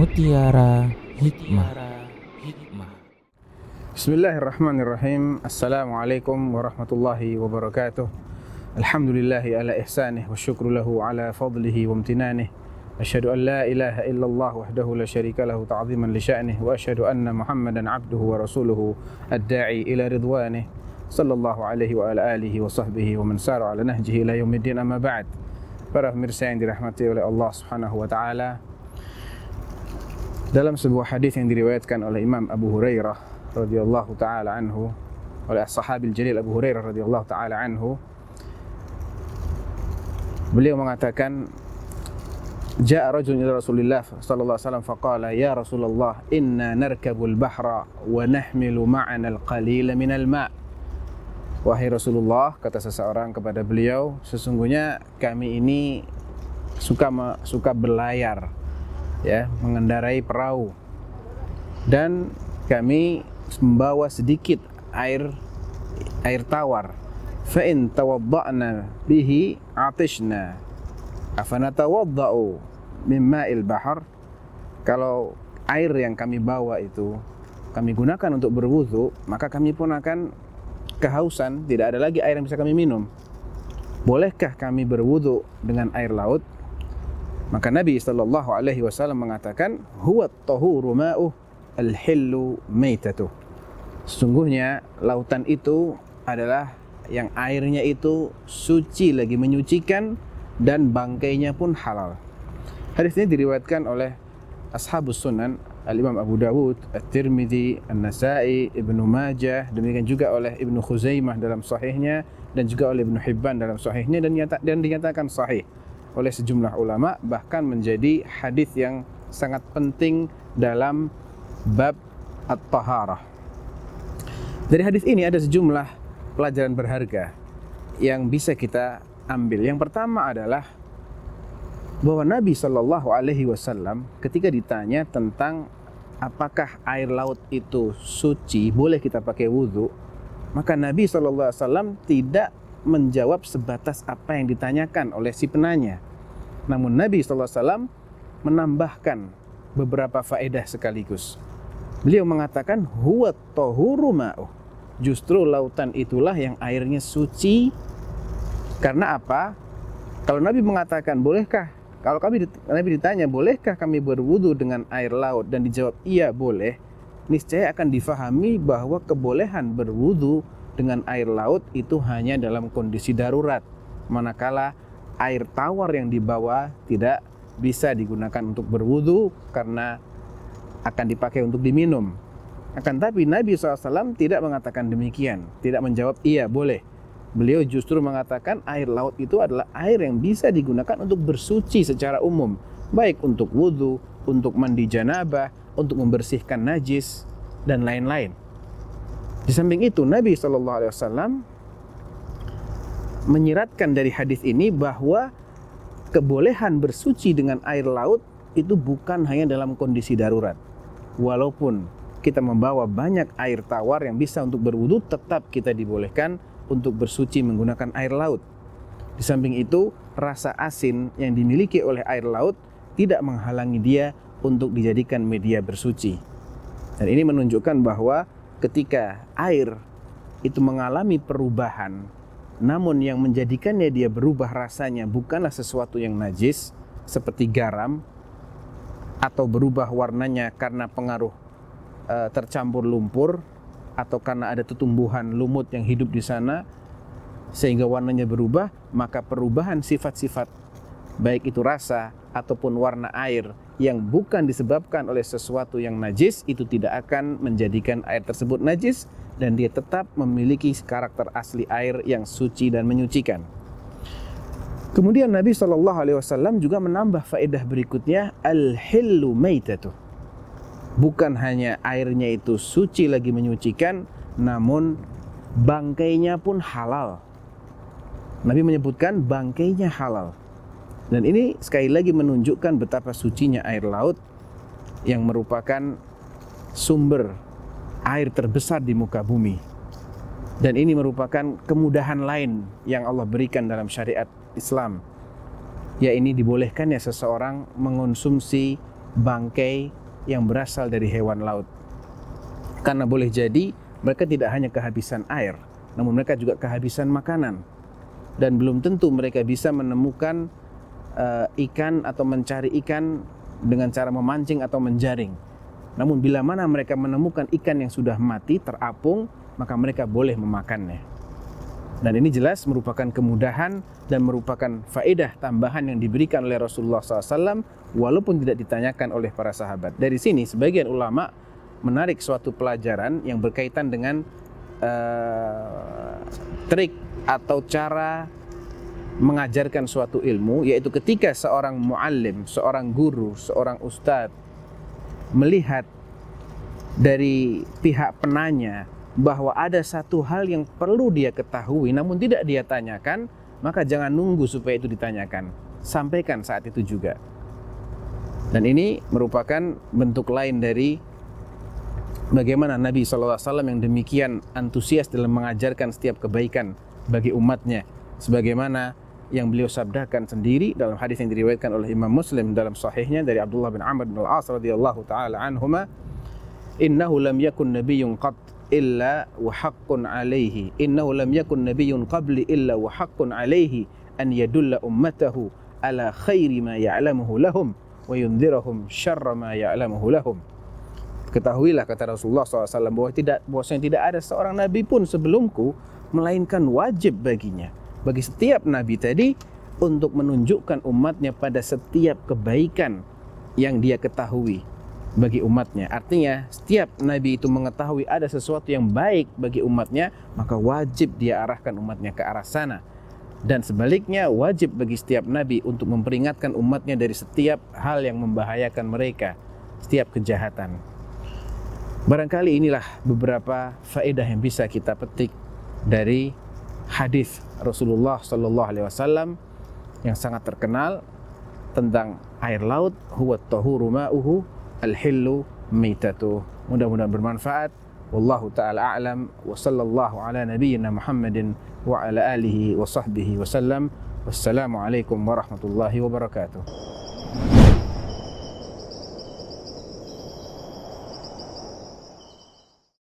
Mutiara Hikmah. Bismillahirrahmanirrahim. Assalamualaikum warahmatullahi wabarakatuh. Alhamdulillahi ala ihsanih wa syukru lahu ala fadlihi wa amtinanih. Asyhadu an la ilaha illallah wahdahu la syarika lahu ta'ziman li sya'nih wa asyhadu anna Muhammadan abduhu wa rasuluhu ad-da'i ila ridwanih. Sallallahu alaihi wa ala alihi wa sahbihi wa man sara ala nahjihi ila yaumiddin amma ba'd. Para pemirsa yang dirahmati oleh Allah Subhanahu wa taala, dalam sebuah hadis yang diriwayatkan oleh Imam Abu Hurairah radhiyallahu taala anhu oleh sahabil jalil Abu Hurairah radhiyallahu taala anhu beliau mengatakan Ja'a rajul ila Rasulillah sallallahu alaihi wasallam faqala ya Rasulullah inna narkabul bahra wa nahmilu ma'ana al-qalila min al-ma' Wahai Rasulullah kata seseorang kepada beliau sesungguhnya kami ini suka suka berlayar ya mengendarai perahu. Dan kami membawa sedikit air air tawar. Fa in tawadda'na bihi atishna. Afanatawadda'u min ma'il bahar. Kalau air yang kami bawa itu kami gunakan untuk berwudu maka kami pun akan kehausan tidak ada lagi air yang bisa kami minum. Bolehkah kami berwudu dengan air laut maka Nabi sallallahu alaihi wasallam mengatakan huwa tahuru ma'uh al-hillu maitatuh. Sesungguhnya lautan itu adalah yang airnya itu suci lagi menyucikan dan bangkainya pun halal. Hadis ini diriwayatkan oleh ashabus sunan Al-Imam Abu Dawud, At-Tirmidzi, An-Nasa'i, Ibnu Majah, demikian juga oleh Ibnu Khuzaimah dalam sahihnya dan juga oleh Ibnu Hibban dalam sahihnya dan dinyatakan sahih oleh sejumlah ulama bahkan menjadi hadis yang sangat penting dalam bab at-taharah. Dari hadis ini ada sejumlah pelajaran berharga yang bisa kita ambil. Yang pertama adalah bahwa Nabi Shallallahu Alaihi Wasallam ketika ditanya tentang apakah air laut itu suci, boleh kita pakai wudhu, maka Nabi Shallallahu Alaihi Wasallam tidak menjawab sebatas apa yang ditanyakan oleh si penanya. Namun Nabi SAW menambahkan beberapa faedah sekaligus. Beliau mengatakan huwa tahuru ma'uh. Justru lautan itulah yang airnya suci. Karena apa? Kalau Nabi mengatakan bolehkah? Kalau kami Nabi ditanya bolehkah kami berwudu dengan air laut dan dijawab iya boleh, niscaya akan difahami bahwa kebolehan berwudu dengan air laut itu hanya dalam kondisi darurat. Manakala air tawar yang dibawa tidak bisa digunakan untuk berwudu karena akan dipakai untuk diminum. Akan tapi Nabi SAW tidak mengatakan demikian, tidak menjawab iya boleh. Beliau justru mengatakan air laut itu adalah air yang bisa digunakan untuk bersuci secara umum, baik untuk wudhu, untuk mandi janabah, untuk membersihkan najis dan lain-lain. Di samping itu Nabi SAW menyiratkan dari hadis ini bahwa kebolehan bersuci dengan air laut itu bukan hanya dalam kondisi darurat. Walaupun kita membawa banyak air tawar yang bisa untuk berwudu, tetap kita dibolehkan untuk bersuci menggunakan air laut. Di samping itu, rasa asin yang dimiliki oleh air laut tidak menghalangi dia untuk dijadikan media bersuci. Dan ini menunjukkan bahwa ketika air itu mengalami perubahan, namun yang menjadikannya dia berubah rasanya bukanlah sesuatu yang najis seperti garam atau berubah warnanya karena pengaruh e, tercampur lumpur atau karena ada tumbuhan lumut yang hidup di sana sehingga warnanya berubah, maka perubahan sifat-sifat baik itu rasa ataupun warna air yang bukan disebabkan oleh sesuatu yang najis itu tidak akan menjadikan air tersebut najis dan dia tetap memiliki karakter asli air yang suci dan menyucikan. Kemudian Nabi Shallallahu Alaihi Wasallam juga menambah faedah berikutnya al-hillu maitatu. Bukan hanya airnya itu suci lagi menyucikan, namun bangkainya pun halal. Nabi menyebutkan bangkainya halal. Dan ini sekali lagi menunjukkan betapa sucinya air laut yang merupakan sumber air terbesar di muka bumi. Dan ini merupakan kemudahan lain yang Allah berikan dalam syariat Islam. Ya ini dibolehkannya seseorang mengonsumsi bangkai yang berasal dari hewan laut. Karena boleh jadi mereka tidak hanya kehabisan air, namun mereka juga kehabisan makanan. Dan belum tentu mereka bisa menemukan uh, ikan atau mencari ikan dengan cara memancing atau menjaring. Namun bila mana mereka menemukan ikan yang sudah mati, terapung, maka mereka boleh memakannya. Dan ini jelas merupakan kemudahan dan merupakan faedah tambahan yang diberikan oleh Rasulullah SAW walaupun tidak ditanyakan oleh para sahabat. Dari sini sebagian ulama menarik suatu pelajaran yang berkaitan dengan uh, trik atau cara mengajarkan suatu ilmu yaitu ketika seorang muallim, seorang guru, seorang ustadz melihat dari pihak penanya bahwa ada satu hal yang perlu dia ketahui namun tidak dia tanyakan, maka jangan nunggu supaya itu ditanyakan. Sampaikan saat itu juga. Dan ini merupakan bentuk lain dari bagaimana Nabi SAW yang demikian antusias dalam mengajarkan setiap kebaikan bagi umatnya. Sebagaimana yang beliau sabdakan sendiri dalam hadis yang diriwayatkan oleh Imam Muslim dalam sahihnya dari Abdullah bin Amr bin Al-As radhiyallahu taala anhuma innahu lam yakun nabiyyun qat illa wa haqqun alaihi innahu lam yakun nabiyyun qabli illa wa haqqun alaihi an yadulla ummatahu ala khairi ma ya'lamuhu lahum wa yundhirahum syarra ma ya'lamuhu lahum. Ketahuilah kata Rasulullah SAW bahwa tidak bahwasanya tidak ada seorang nabi pun sebelumku melainkan wajib baginya bagi setiap nabi tadi untuk menunjukkan umatnya pada setiap kebaikan yang dia ketahui bagi umatnya. Artinya, setiap nabi itu mengetahui ada sesuatu yang baik bagi umatnya, maka wajib dia arahkan umatnya ke arah sana. Dan sebaliknya, wajib bagi setiap nabi untuk memperingatkan umatnya dari setiap hal yang membahayakan mereka, setiap kejahatan. Barangkali inilah beberapa faedah yang bisa kita petik dari hadis Rasulullah Sallallahu Alaihi Wasallam yang sangat terkenal tentang air laut huwa tahuru ma'uhu al-hillu mitatu. Mudah-mudahan bermanfaat. Wallahu taala a'lam wa sallallahu ala nabiyyina Muhammadin wa ala alihi wa sahbihi wa sallam. Wassalamualaikum warahmatullahi wabarakatuh.